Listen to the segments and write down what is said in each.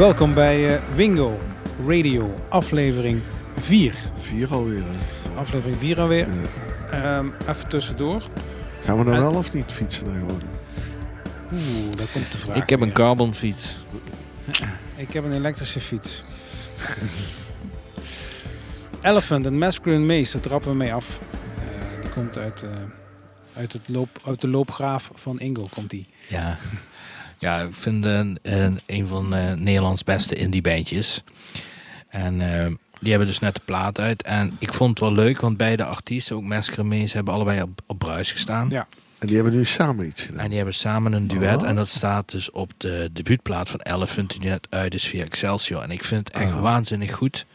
Welkom bij uh, Wingo Radio, aflevering 4. 4 alweer. Hè? Aflevering 4 alweer. Ja. Um, even tussendoor. Gaan we nou en... wel of niet fietsen naar gewoon? Oeh, daar komt de vraag. Ik heb een carbonfiets. Ik heb een elektrische fiets. Elephant, een masculine maze, daar trappen we mee af. Uh, die komt uit, uh, uit, het loop, uit de loopgraaf van Ingo, komt die. Ja. Ja, ik vind een, een, een van uh, Nederlands beste indie bandjes. En die hebben dus net de plaat uit. En ik vond het wel leuk, want beide artiesten, ook Masker Mees, hebben allebei op, op Bruis gestaan. Ja. En die hebben nu samen iets gedaan. En die hebben samen een duet. Oh. En dat staat dus op de debuutplaat van Elephant die net uit is via Excelsior. En ik vind het echt oh. waanzinnig goed.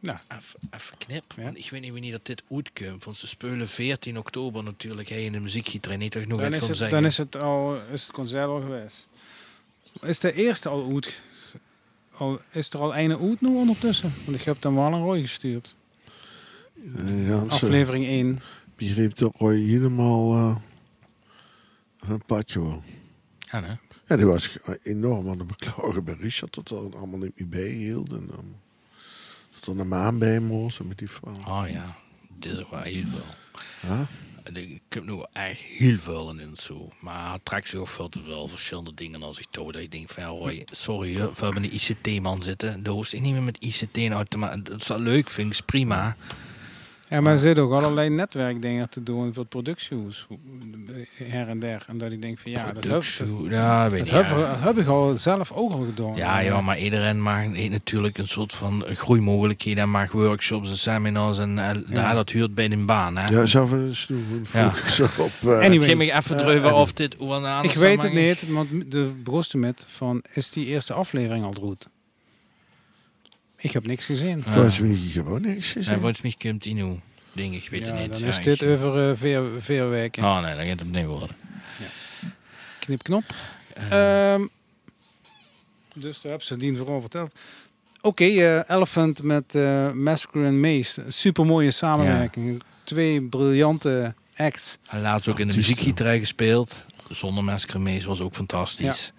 Nou, even, even knip. Ja. Ik weet niet wanneer dat dit uitkomt. Want ze spelen 14 oktober natuurlijk hey, in de muziekgieterij. Niet toch nog dan is, het, zeggen. dan is het al is het concert al geweest. Is de eerste al uit? Al, is er al een uit nu ondertussen? Want ik heb dan wel een rooi gestuurd. Uh, ja, Aflevering 1 begreep toch Roy helemaal uh, een padje wel. Ja? Ja, die was enorm aan de beklagen bij Richard dat er allemaal niet meer bijhield. En um, er een maan bij moest met die vrouw. Oh ja, dit is wel heel veel. Huh? Ik heb nu echt heel veel in zo. Maar het trekt zich ook veel te veel verschillende dingen als ik toe. Dat ik denk van ja, Roy, sorry, we hebben een ICT-man zitten. De host ik niet meer met ICT automaat. Dat is wel leuk, vind ik, prima. Ja, maar er zitten ook allerlei netwerkdingen te doen voor het productiehuis. Her en der. En dat ik denk van ja, dat, heb, ja, weet dat heb, heb, ik al zelf ook al gedaan. Ja, ja, maar iedereen maakt natuurlijk een soort van groeimogelijkheden. En maakt workshops en seminars. En uh, ja. dat huurt bij een baan. Hè? Ja, zelf een ja. op. Uh, anyway, ik me even uh, of dit Ik weet het niet, want de broeste met van is die eerste aflevering al goed? Ik heb niks gezien. Ja. Volgens mij gewoon niks gezien. En volgens mij komt hij nu. Ding, ik weet ja, het niet. Dan is dit over uh, vier, vier weken. Oh nee, dan gaat het niet worden. Ja. Knip knop. Uh. Um, dus daar heb ze dien vooral verteld. Oké, okay, uh, Elephant met uh, Massacre and Maze. Super mooie samenwerking. Ja. Twee briljante acts. Hij laatst ook in de muziekgieterij gespeeld. Zonder Massacre and Maze was ook fantastisch.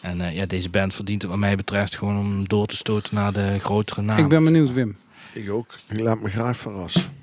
En uh, ja, deze band verdient het wat mij betreft gewoon om door te stoten naar de grotere naam. Ik ben benieuwd, Wim. Ik ook. Ik laat me graag verrassen.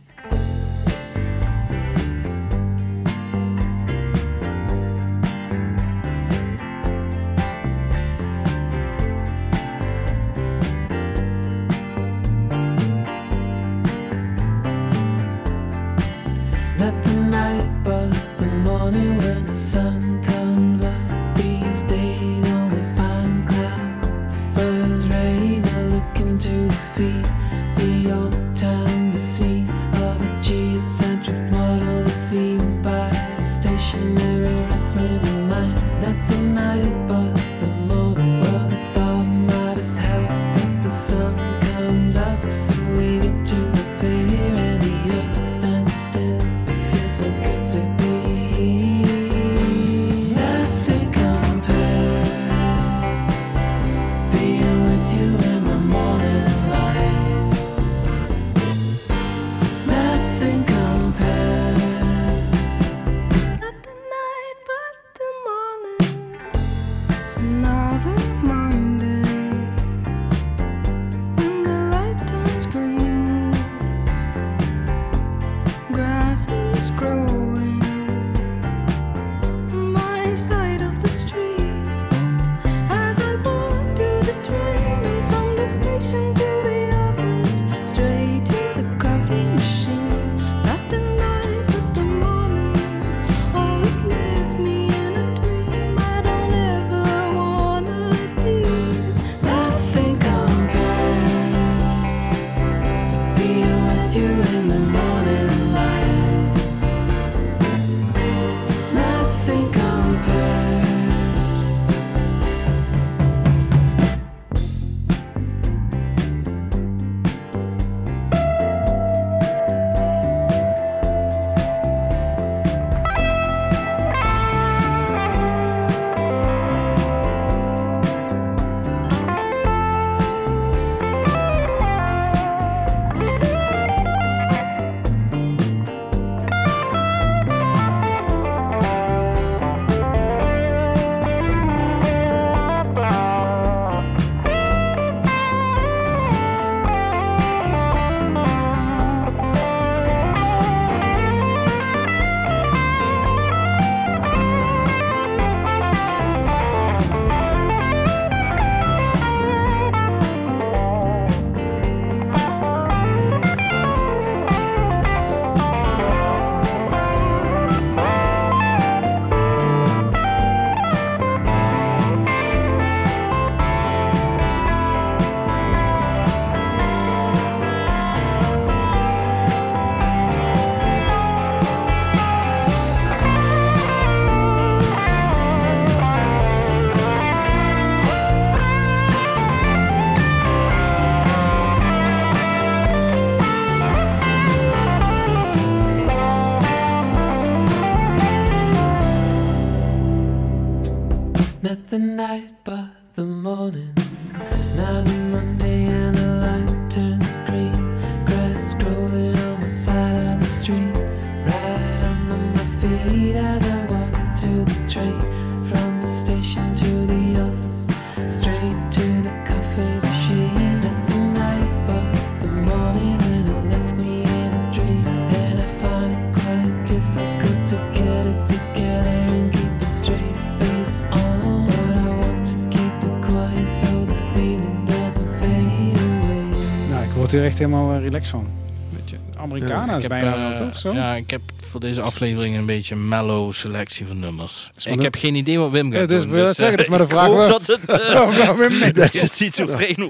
Echt helemaal eh, relaxed van. Beetje Americana Ik is heb, bijna eh, wel, toch? Zo? Ja, ik heb voor deze aflevering een beetje een mellow selectie van nummers. Ik heb geen idee wat Wim gaat Ja, dus doen. het zeggen, dat is maar de ik vraag hoop wel. dat het, eh, Wim niet. dat het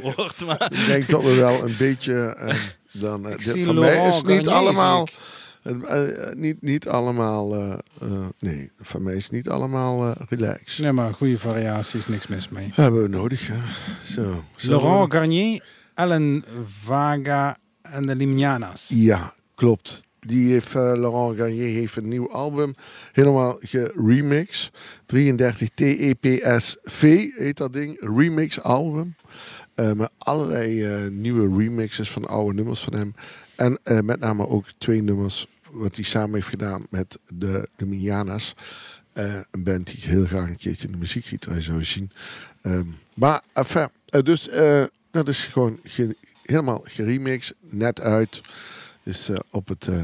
wordt. Maar Ik denk dat we wel een beetje... eh, dan, eh, dit- zie van mij is het niet Garnier, allemaal... eh, eh, niet, niet allemaal... eh, eh, nee, van mij is het niet allemaal eh relax. Nee, maar goede variaties, niks mis mee. Hebben we nodig, hè? Zo. Laurent Garnier, Ellen Vaga en de Limnianas. Ja, klopt. Die heeft, eh, Laurent Garnier heeft een nieuw album helemaal geremixed. 33 TEPSV heet dat ding. Remix album. Eh, met allerlei eh, nieuwe remixes van oude nummers van hem. En met name ook twee nummers wat hij samen heeft gedaan met de, de Mianas. Eh, een band die ik heel graag een keertje in de muziekgieterij zou zien. Ehm, maar enfin, dus dat is gewoon ge- helemaal geremixed, net uit. Dus eh, op het eh,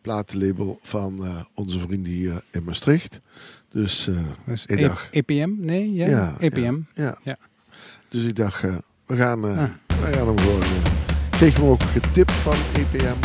platenlabel van eh, onze vrienden hier in Maastricht. Dus ik E- dacht, EPM? Nee, ja? Ja, EPM. ja. Ja. Dus ik dacht, we, gaan, Ah. we gaan hem gewoon... kreeg me ook getipt van EPM.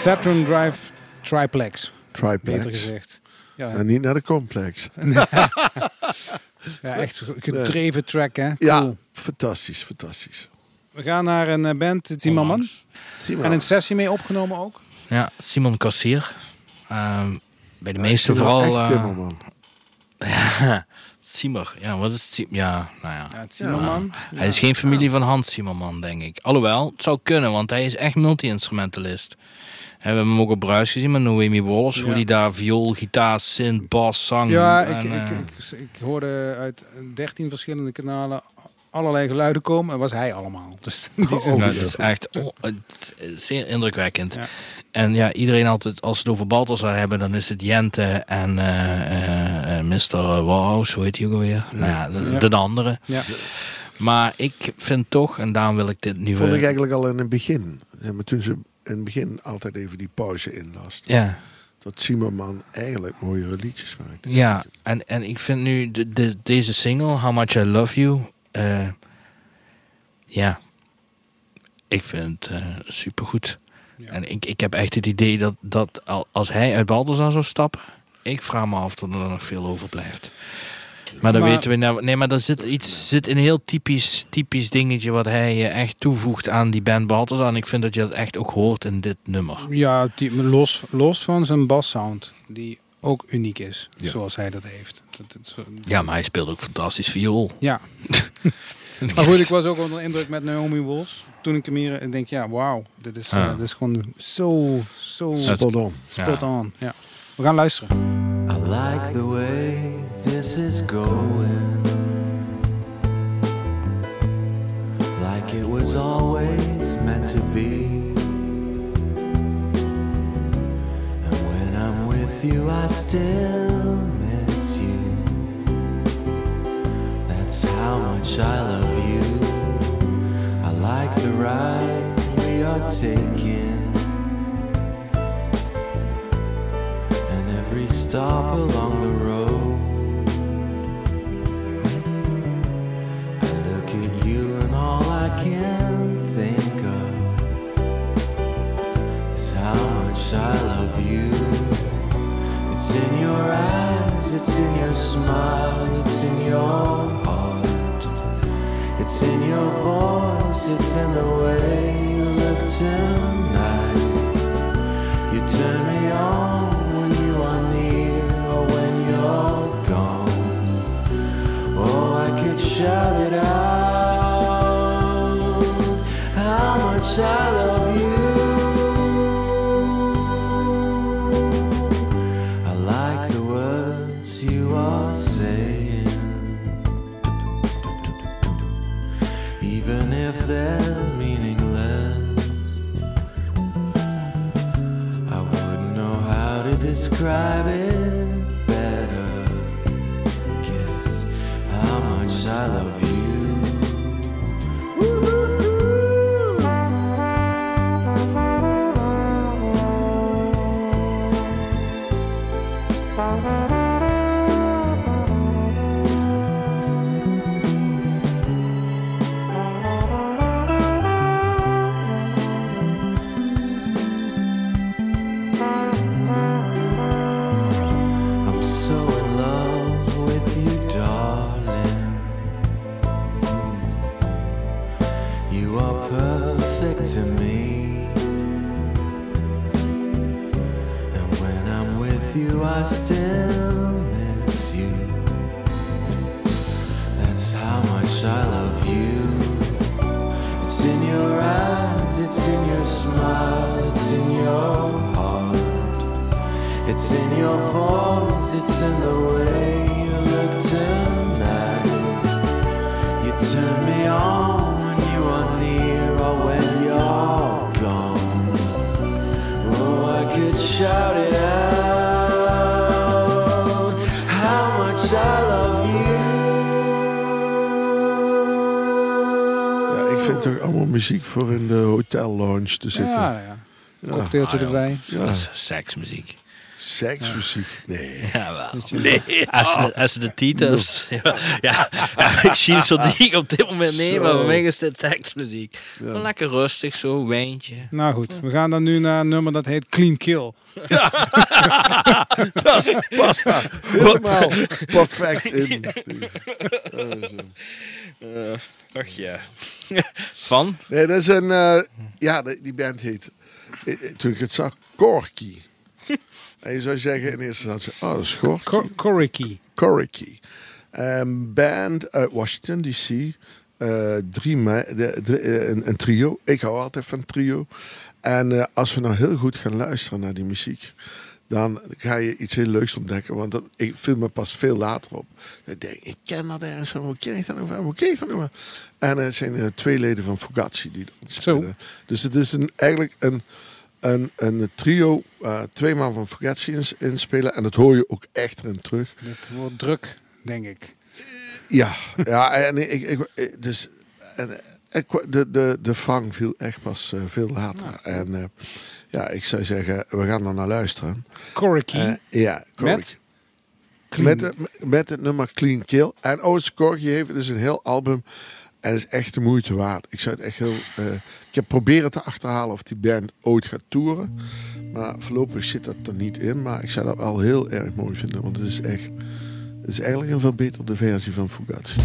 Saturn Drive Triplex, beter Triplex. gezegd. Ja, En niet naar de complex. ja echt gedreven track, hè? Ja, fantastisch, fantastisch. We gaan naar een eh, band. Zie maar. En een sessie mee opgenomen ook. Ja, Simon Kassier. Ehm, bij de Ja, meeste vooral... Echt eh, Timmerman. Simmer. Ja, wat is het? Sim- Ja, nou ja. Ja, het Zimmerman. Hij is geen familie van Hans Zimmerman, denk ik. Alhoewel, het zou kunnen, want hij is echt multi-instrumentalist. We hebben hem ook op Bruis gezien met Noemi Wolfs. Ja. Hoe die daar viool, gitaar, synth, bas, zang. Ja, en, ik, ik, eh, ik, ik hoorde uit 13 verschillende kanalen allerlei geluiden komen. En was hij allemaal. Dus die Oh, nou, dat is echt oh, het is zeer indrukwekkend. Ja. En ja, iedereen altijd, als ze het over Balthazar hebben, dan is het Jente en eh eh, eh, Mr. Warhouse, hoe heet hij ook alweer? Nou ja, de, Ja. de andere. ja. Maar ik vind toch, en daarom wil ik dit nu... Vond ik eigenlijk al in het begin. Ja, maar toen ze in het begin altijd even die pauze inlast. Ja, Dat Zimmerman eigenlijk mooiere liedjes maakt. ja en, en ik vind nu de, de, deze single, How Much I Love You, eh, ja, ik vind het super supergoed. Ja. En ik, ik heb echt het idee dat, dat al- als hij uit Balthazar zou stappen, ik vraag me af of er nog veel overblijft. Maar dan Maar- weten we nou. Nee, maar er zit iets, zit een heel typisch, typisch dingetje wat hij eh, echt toevoegt aan die band Balthazar. En ik vind dat je dat echt ook hoort in dit nummer. Ja, die, los, los van zijn bassound, die ook uniek is, Ja. zoals hij dat heeft. Dat, dat, zo- Ja, maar hij speelt ook fantastisch viool. ja. maar goed, ik was ook onder de indruk met Naomi Wolfs. Toen ik hem hier, ik denk, ja, wauw, dit is, Ja. eh, dit is gewoon zo, zo Spot on. spot Ja. on. Ja. We gaan luisteren. I like the way this is going. Like it was always meant to be. And when I'm with you, I still miss you. That's how much I love you. I like the ride we are taking. and every stop along the road. It's in your smile, it's in your heart. It's in your voice, it's in the way you look tonight. You turn me on when you are near or when you're gone. Oh, I could shout it out It's in your voice, it's in the way you look tonight. You turn me on when you are near or when you're gone. Oh, I could shout it out how much I love you. Ja, ik vind toch allemaal muziek voor in de hotel lounge te zitten. Ja, ja. Ja. Cocktailtje Ah, erbij. Ja. Dat is seksmuziek. Seksmuziek? Nee. Ja, wel. Als, ze, als ze de titels... Ja, ja, ja, ik zie zo die ik op dit moment nemen, maar voor mij is dit seksmuziek. Lekker rustig, zo, wijntje. Nou goed, we gaan dan nu naar een nummer dat heet Clean Kill. Past daar helemaal perfect in. Ach ja. Van? Nee, dat is een... eh, ja, die die band heet... eh, Toen ik het zag, Corky. En je zou zeggen in eerste instantie... Oh, dat is Gorky. Cor Corricky. Een band uit Washington D.C. Eh, drie me- de, de- eh, een, een trio. Ik hou altijd van trio. En eh, als we nou heel goed gaan luisteren naar die muziek, dan ga je iets heel leuks ontdekken. Want dat, ik viel me pas veel later op. Ik denk, ik ken dat ergens van. Hoe ken ik dat nou van? Hoe ken ik dat nou? En het zijn twee leden van Fugazi die dat spelen. Dus het is een, eigenlijk een, een, een trio, eh, twee man van Fugazi ins- inspelen. En dat hoor je ook echt erin terug. Het wordt druk, denk ik. Ja, ja en ik, ik, ik- dus en, de, de, de vang viel echt pas eh, veel later. En eh, ja, ik zou zeggen, we gaan er naar luisteren. Corricky. Eh, ja, Corky. Met? Met, het, met het nummer Clean Kill. En oh, Corky heeft dus een heel album. En het is echt de moeite waard. Ik zou het echt heel. eh, ik heb proberen te achterhalen of die band ooit gaat toeren. Maar voorlopig zit dat er niet in. Maar ik zou dat wel heel erg mooi vinden. Want het is echt. Het is eigenlijk een verbeterde versie van Fugazi.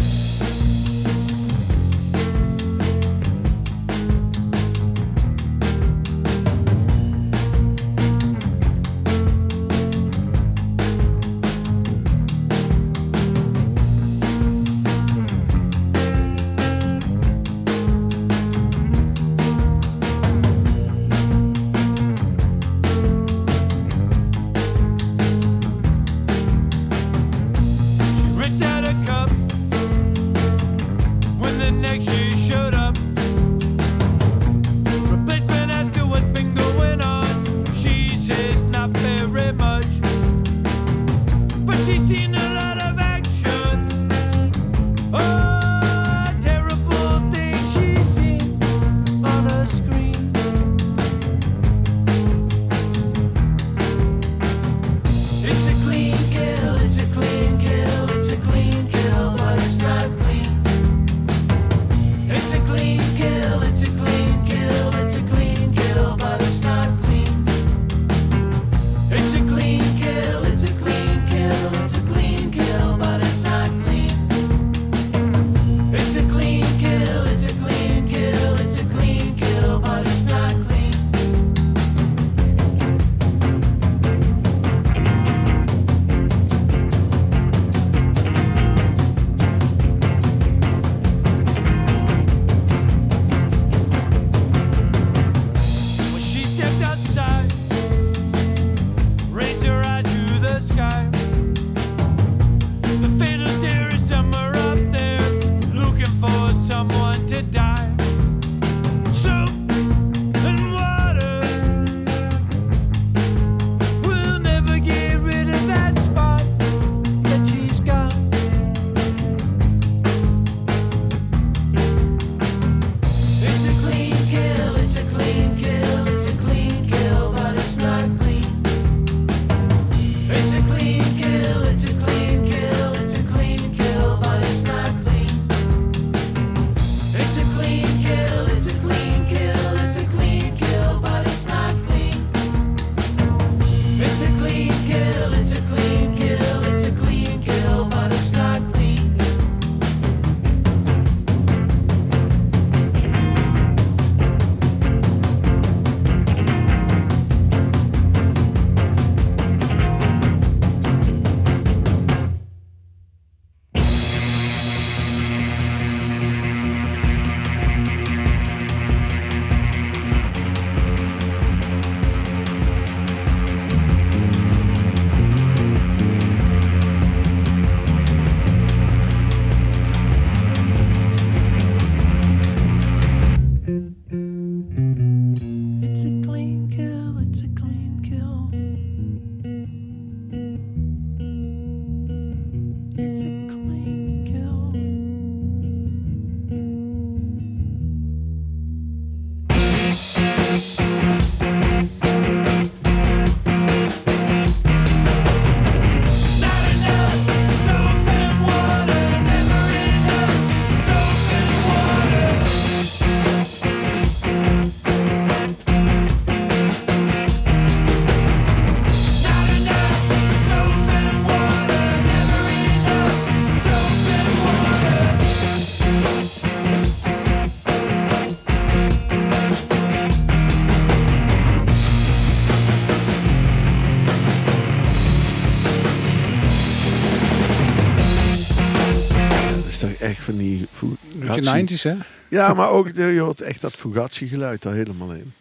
Fu- Beetje Fugazi. 90s, hè? Ja, maar ook de- je hoort echt dat Fugazi geluid daar helemaal in.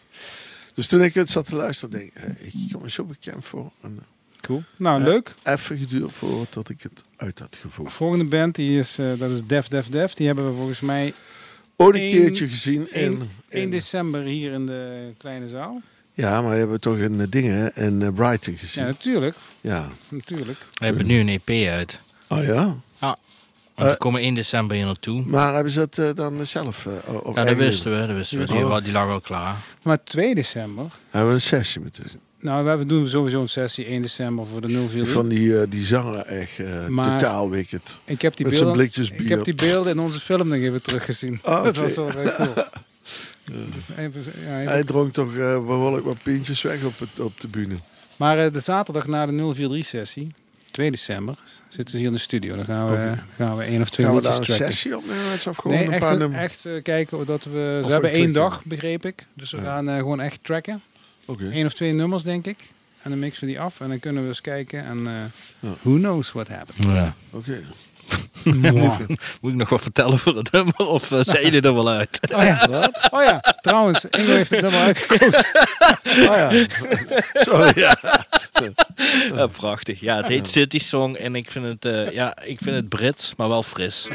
Dus toen ik het zat te luisteren, denk ik, eh, ik kom me zo bekend voor. En Cool. Nou, Ja. leuk. even geduurd voordat ik het uit had gevoerd. Volgende band, die is, eh, dat is Def Def Def. Die hebben we volgens mij Ooit een keertje gezien 1, in... 1 in- december hier in de kleine zaal. ja, maar we hebben toch een eh, ding hè, in eh, Brighton Ja, gezien. natuurlijk. Ja. natuurlijk. We hebben nu een EP uit. Oh ja? Want we Eh, komen 1 december hier naartoe. Maar hebben ze het eh, dan zelf... eh, op Ja, dat wisten we. Dat wisten we. Die, Oh. die lag al klaar. Maar 2 december. Hebben we een sessie met hun. Nou, we hebben- doen sowieso een sessie 1 december voor de 043. Van die, eh, die zanger echt eh, Maar- totaal wicked. Ik heb die Met zijn beelden, blikjes ik bier. heb die beelden in onze film nog even teruggezien. Ah, Dat oké. was wel heel cool. Dus even, ja, even- Hij dronk toch eh, behoorlijk wat pintjes weg op, het, op de bühne. Maar eh, de zaterdag na de 043-sessie, 2 december, zitten ze hier in de studio. Dan gaan we, gaan we één of twee Gaan we daar een liedjes tracken. sessie opnemen? Of gewoon Nee, een echt, paar een- nummers? echt eh, kijken of dat we... Ze hebben één dag, begreep ik. Dus we Ja. gaan eh, gewoon echt tracken. Oké. Eén of twee nummers, denk ik. En dan mixen we die af en dan kunnen we eens kijken. En eh, Ja. who knows what happens. Ja. Oké. Moet ik nog wat vertellen voor het nummer? Of uh, zei je er wel uit? Oh ja, oh ja, trouwens, Ingo heeft het nummer uitgekozen. Ah ja. Sorry. Ja. Ja, prachtig. Ja, het heet City Song. En ik vind het, eh, ja, ik vind het Brits, maar wel fris.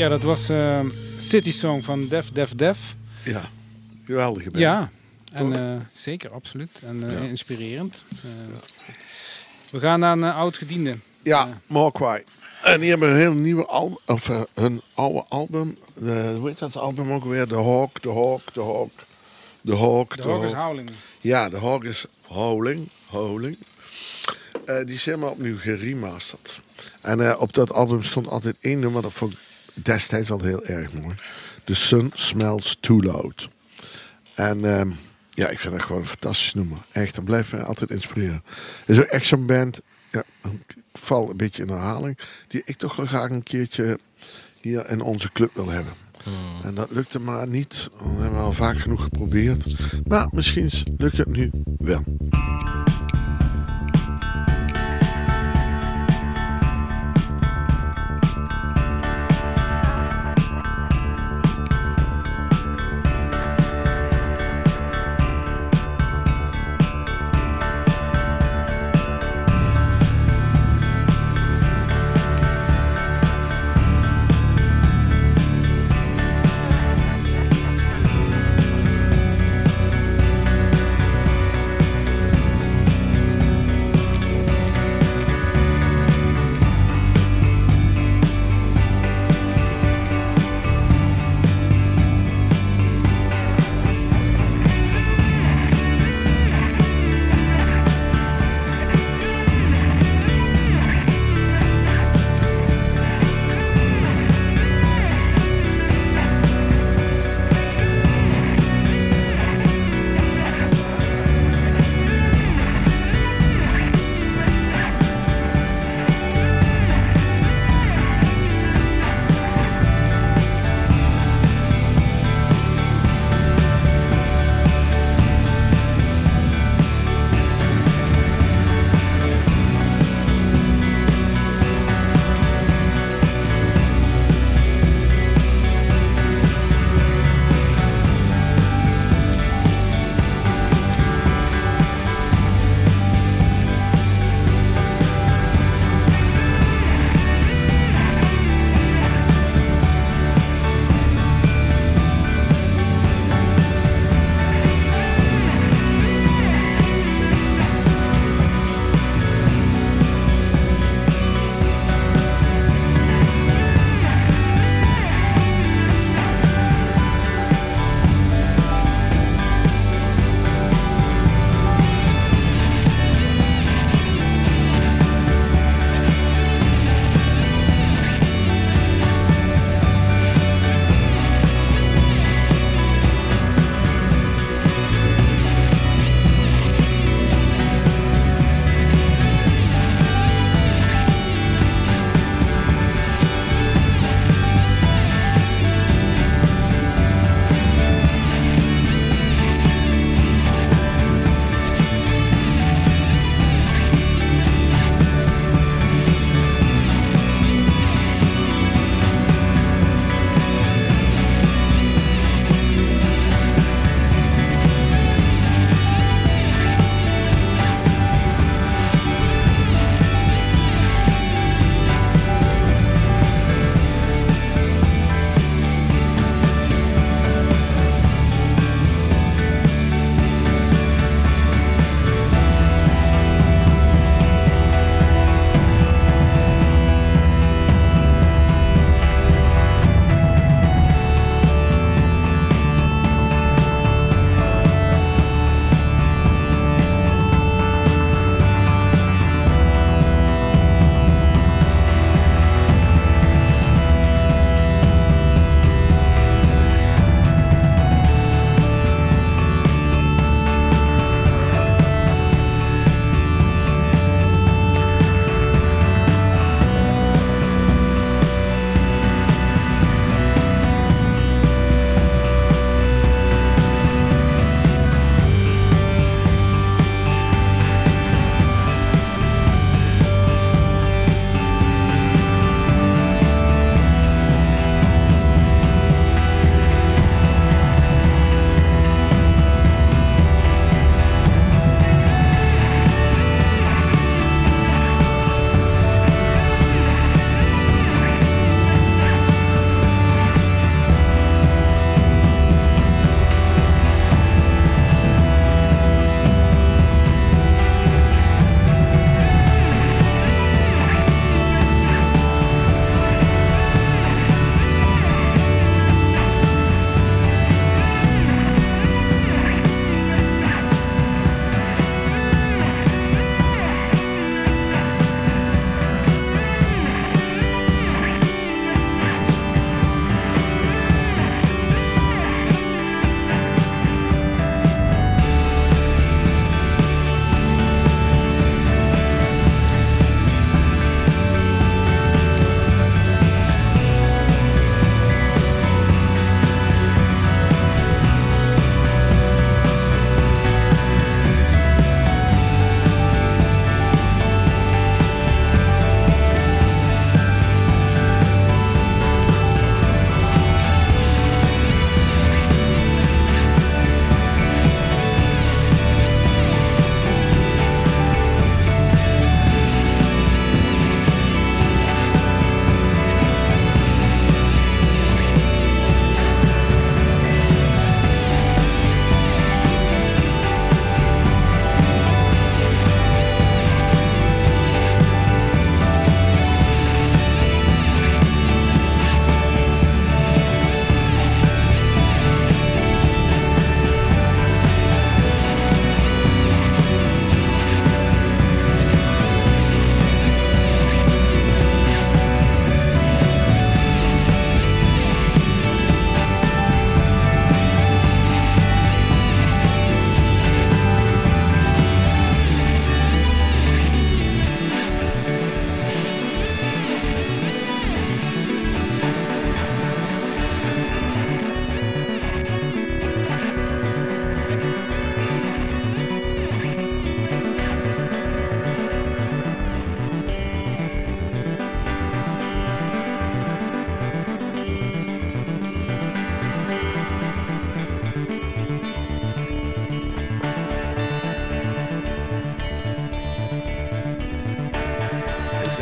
Ja, dat was eh, City Song van Def Def Def. Ja. Geweldige band. Ja, en eh, zeker, absoluut. En eh, Ja. inspirerend. We gaan naar een eh, oud gediende. Ja, Mogwai. En die hebben een heel nieuwe album, of hun oude album. De, hoe heet dat album ook weer? De Hawk, de Hawk, de Hawk. De Hawk, De hoog is Howling. Ja, de Hawk is Howling. Howling. Die zijn maar opnieuw geremasterd. En op dat album stond altijd één nummer, dat vond ik destijds al heel erg mooi. The Sun Smells Too Loud. En ehm, ja, ik vind dat gewoon een fantastisch nummer. Echt, dat blijft mij altijd inspireren. Het is ook echt zo'n band, ja, ik val een beetje in herhaling, die ik toch wel graag een keertje hier in onze club wil hebben. En dat lukte maar niet. Dat hebben we al vaak genoeg geprobeerd. Maar misschien lukt het nu wel.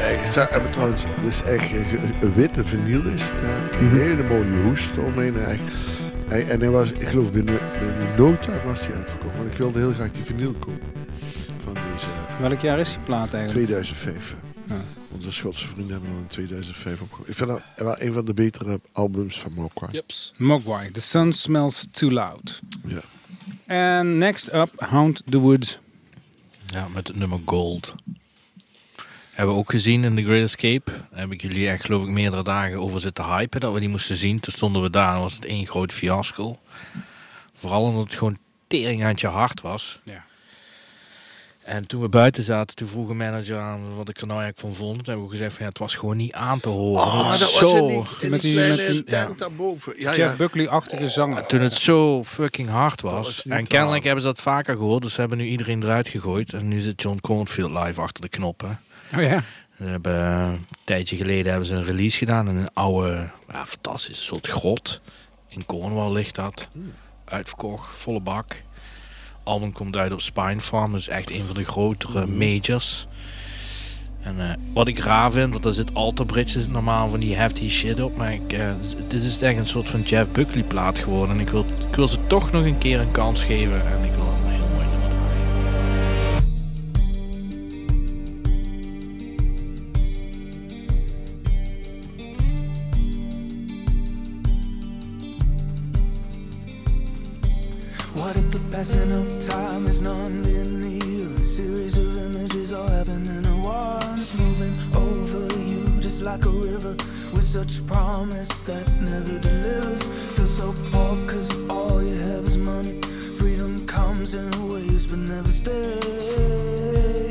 Echt, trouwens, het is echt een, witte vinyl is het. hè. Een Mhm. hele mooie hoest omheen. Echt. En, en hij was, ik geloof binnen, binnen no time was hij uitverkocht. Want ik wilde heel graag die vinyl kopen. Van deze Welk jaar is die plaat eigenlijk? 2005. hè. Ja. Onze Schotse vrienden hebben dat in 2005 opgekomen. Ik vind dat wel een van de betere albums van Mogwai. Yups. Mogwai, The Sun Smells Too Loud. Ja. En next up, Hound the Woods. Ja, met het nummer Gold. Hebben we ook gezien in The Great Escape. Daar heb ik jullie echt geloof ik meerdere dagen over zitten hypen. Dat we die moesten zien. Toen stonden we daar en was het één groot fiasco. Vooral omdat het gewoon tering aan je hart was. Ja. En toen we buiten zaten, toen vroeg een manager aan wat ik er nou eigenlijk van vond. Toen hebben we gezegd van ja, het was gewoon niet aan te horen. Oh, Het dat was was zo, in die, in met die met die- tent ja. daarboven. Ja. Buckley-achtige zanger. Toen het zo fucking hard was. was niet en kennelijk hebben ze dat vaker gehoord. Dus ze hebben nu iedereen eruit gegooid. En nu zit John Cornfield live achter de knoppen. Oh ja. Ze hebben, een tijdje geleden hebben ze een release gedaan in een oude, ja, fantastische soort grot. In Cornwall ligt dat. Uitverkocht, volle bak. Album komt uit op Spine Farm, dus echt een van de grotere majors. En eh, wat ik raar vind, want daar zit Alter Bridge zit normaal van die hefty shit op. Maar ik, eh, dit is echt een soort van Jeff Buckley plaat geworden. En ik wil, ik wil ze toch nog een keer een kans geven. En ik wil If the passing of time is non-linear? A series of images all happening at once, moving over you just like a river with such promise that never delivers. Feel so poor 'cause all you have is money. Freedom comes in waves but never stays.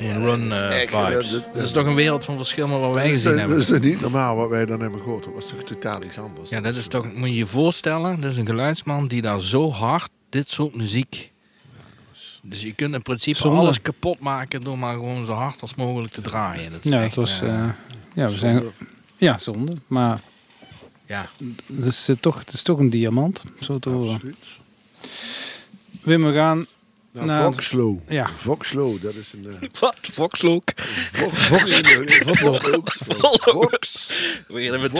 Run eh, vibes. dat- dat- Dat is toch een wereld van verschil met wat wij Dat is, gezien dat hebben. is toch niet normaal wat wij dan hebben gehoord. Dat was toch totaal iets anders. Ja, dat is toch, moet je je voorstellen, dat is een geluidsman die daar zo hard dit soort muziek. Dus je kunt in principe Zonde. alles kapot maken door maar gewoon zo hard als mogelijk te draaien. Dat is Ja, echt, het was... eh, eh, ja, we zijn... Ja, zonde. Maar ja. het is, toch, het is toch een diamant, zo te horen. Absoluut. Wim, we gaan... Nou, Nou, Voxlo. ja. Voxlo, dat is een... eh, Wat? Voxlook? Vo- Voxlo. Vox. Beginnen met,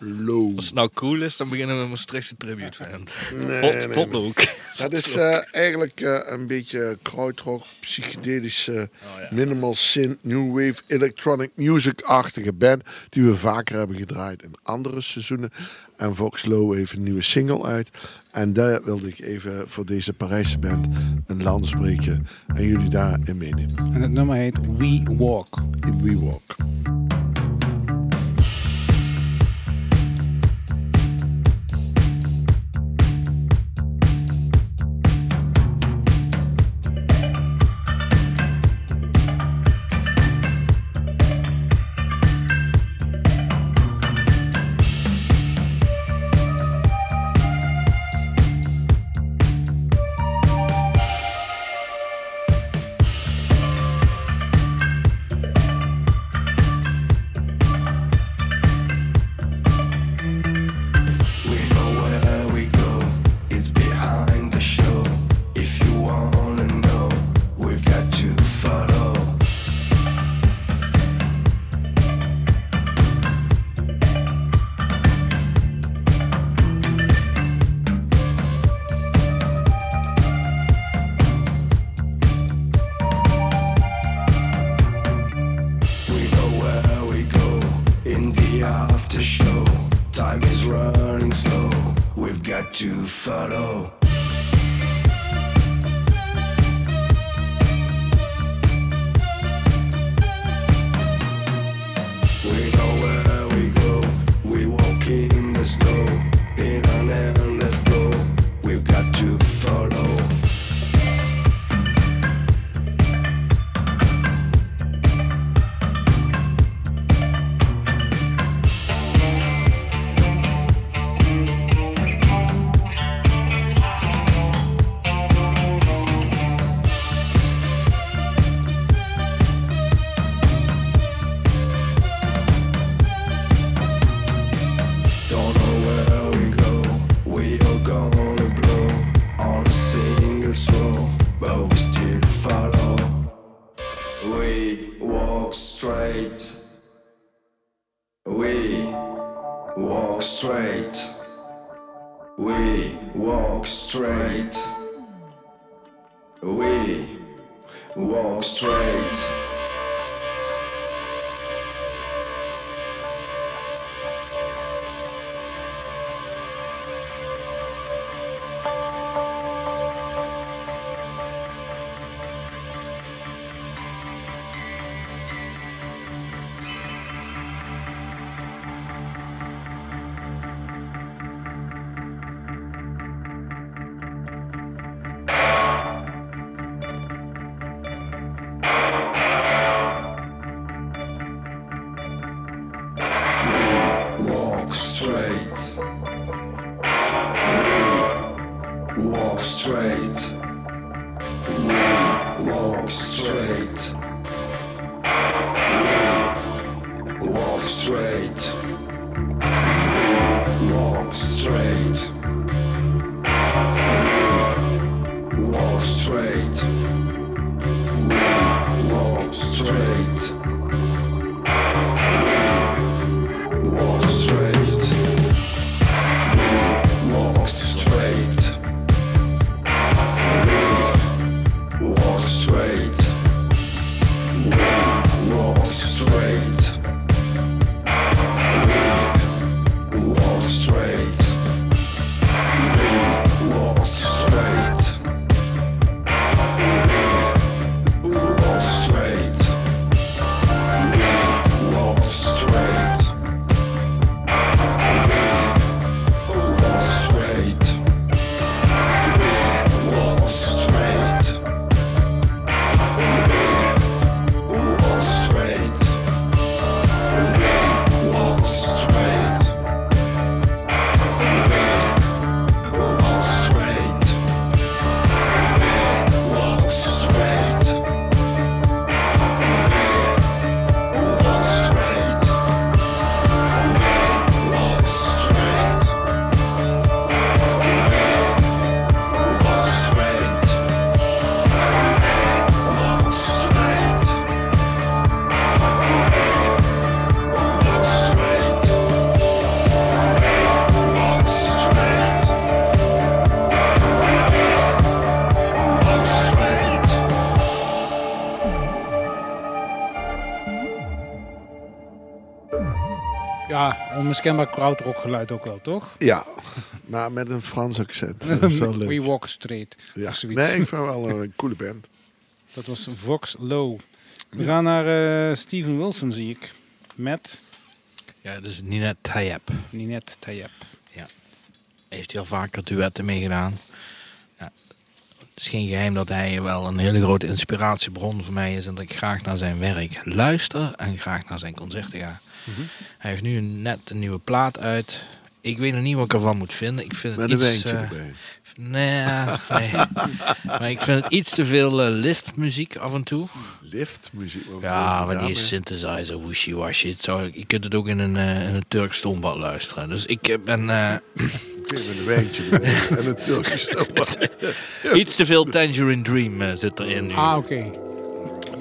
Voxlo. als het nou cool is, dan beginnen we met een Maastrichtse tribute band. Nee, Vot- nee. Dat is eh, eigenlijk eh, een beetje krautrock, psychedelische, minimal synth, new wave, electronic music-achtige band die we vaker hebben gedraaid in andere seizoenen. En Voxlo heeft een nieuwe single uit. En daar wilde ik even voor deze Parijse band een lans breken en jullie daarin meenemen. En het nummer heet We Walk. In We Walk. To follow. We know where we go. We walk in the snow walk straight. Ja, onmiskenbaar krautrock geluid ook wel, toch? Ja, maar met een Frans accent. Dat is wel leuk. We Walk Straight. Ja. Of zoiets. Nee, ik vind wel een coole band. Dat was Vox Low. We gaan naar eh, Steven Wilson, zie ik. Met Ja, dus Ninette Tayeb. Ninette Tayeb. Heeft hij al vaker duetten meegedaan. Ja. Het is geen geheim dat hij wel een hele grote inspiratiebron voor mij is. En dat ik graag naar zijn werk luister en graag naar zijn concerten ga. Mhm. Hij heeft nu net een nieuwe plaat uit. Ik weet nog niet wat ik ervan moet vinden. Ik vind het Met iets... eh, nee, nee. maar ik vind het iets te veel eh, liftmuziek af en toe. Liftmuziek. wat Ja, maar je die synthesizer, wishy-washy. Het zou, je kunt het ook in een, eh, in een Turks stoombad luisteren. Dus ik eh, ben met een wijntje en een Turkisch. iets te veel Tangerine Dream eh, zit erin nu. Ah, oké.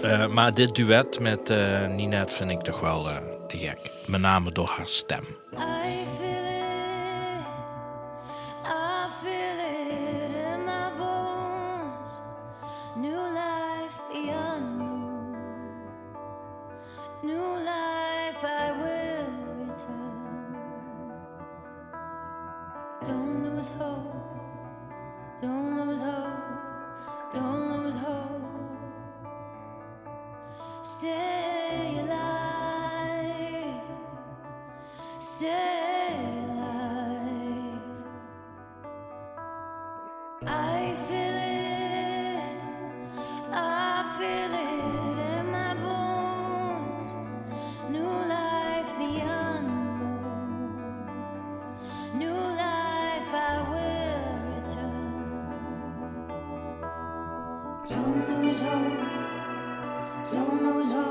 Eh, maar dit duet met eh Ninette vind ik toch wel eh, te gek. Met name door haar stem. Lose hope, don't lose hope, don't lose hope. Stay alive. Stay alive. I feel it. I feel it in my bones. New life, the unknown. New Don't lose hope. Don't lose hope.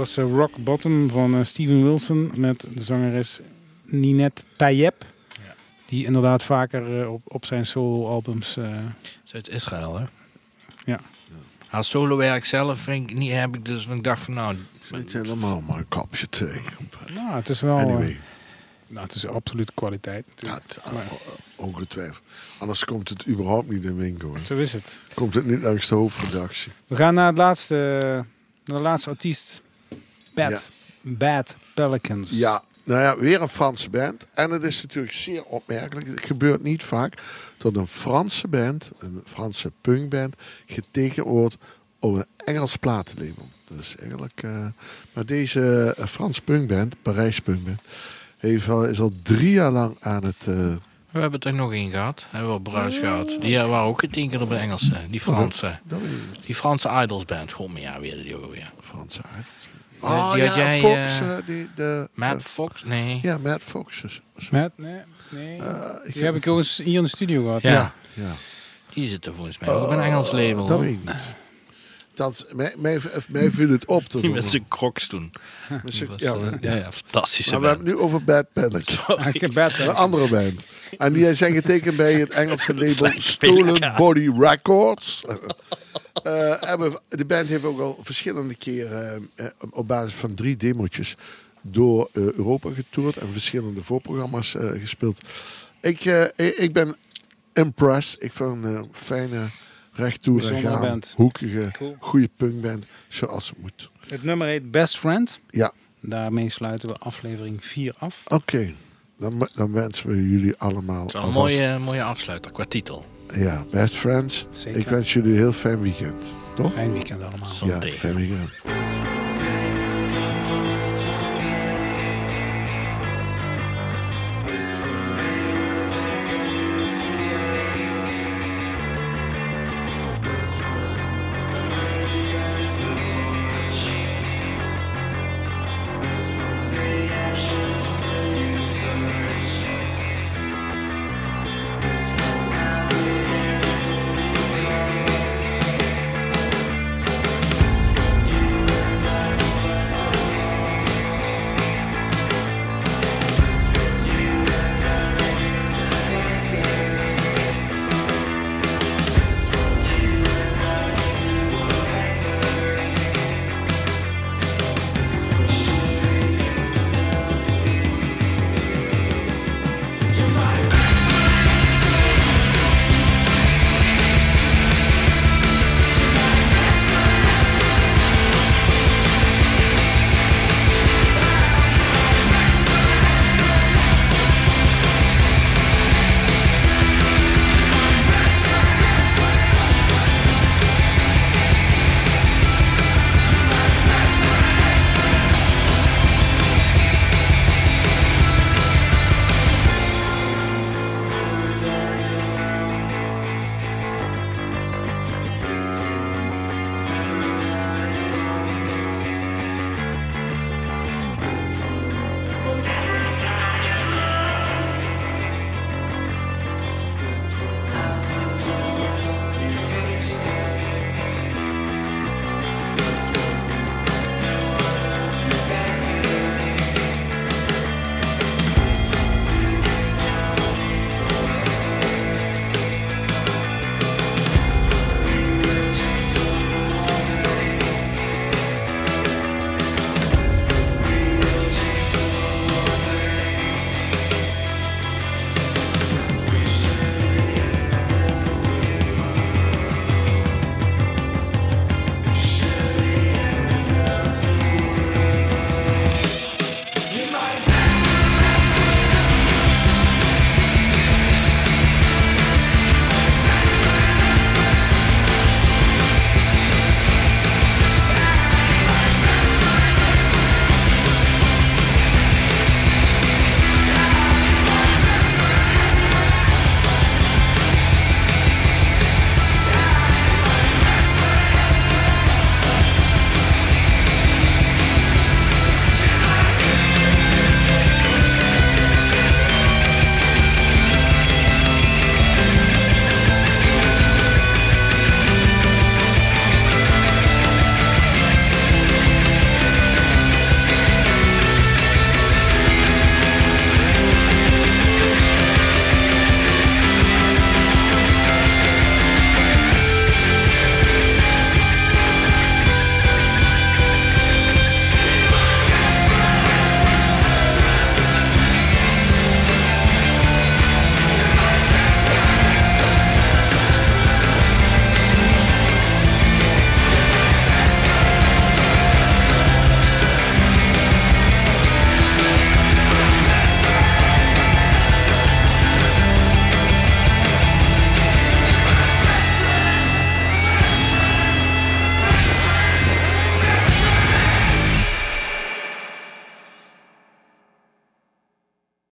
Was eh, Rock Bottom van eh, Steven Wilson met de zangeres Ninette Tayeb. Die inderdaad vaker eh, op, op zijn solo-albums... eh, is uit Israël, hè? Ja. Haar solowerk zelf vind ik niet, heb ik dus, want ik dacht van nou... Het is helemaal maar een kopje thee. nou, het is wel... Anyway, nou, het is absoluut kwaliteit. ja, natuurlijk. Maar ongetwijfeld. Anders komt het überhaupt niet in winkel. hè. zo is het. Komt het niet langs de hoofdredactie. We gaan naar, het laatste, naar de laatste artiest. Bad. Ja. Bad Pelicans. Ja, nou ja, weer een Franse band. En het is natuurlijk zeer opmerkelijk. Het gebeurt niet vaak dat een Franse band, een Franse punkband, getekend wordt op een Engels platenlabel. Dat is eigenlijk. eh, maar deze eh, Frans punkband, Parijs punkband, heeft al, is al drie jaar lang aan het. eh, We hebben het er nog één gehad. Hebben we op Bruis gehad. Die waren ook getekend op een Engelse. Die Franse. dat Die Franse Idols band. God, maar ja, weer die ook weer. Franse aard. Oh die ja, had jij, Fox. eh, eh, die, de, Matt Fox? Nee. ja, Matt Fox. is- is- Matt? Nee. nee. eh, ik Die heb ik ook eens hier in de studio gehad. Ja. Ja, ja. Die zitten volgens mij ook op een Engels label. Dat hoor. weet ik niet. Dat, mij, mij, mij viel het op. Dat Die met zijn crocs toen. met zijn- Dat ja, eh, ja, ja, fantastische maar we hebben het nu over Bad Panic. Ah, ik heb Bad Een andere band. En die zijn getekend bij het Engelse label Stolen. Body Records. Eh, hebben, de band heeft ook al verschillende keren eh, op basis van drie demootjes door eh, Europa getoerd en verschillende voorprogramma's eh, gespeeld. Ik, eh, ik- ben impressed. Ik vind een fijne, recht toe en Bijzondere gaan, band. hoekige, Cool. goede punkband, zoals het moet. Het nummer heet Best Friend. Ja, Daarmee sluiten we aflevering 4 af. oké. Dan, dan wensen we jullie allemaal Het is wel een mooie, mooie afsluiter qua titel. Ja, best friends. Zeker. Ik wens jullie een heel fijn weekend. Toch? Fijn weekend allemaal. Ja, fijn weekend.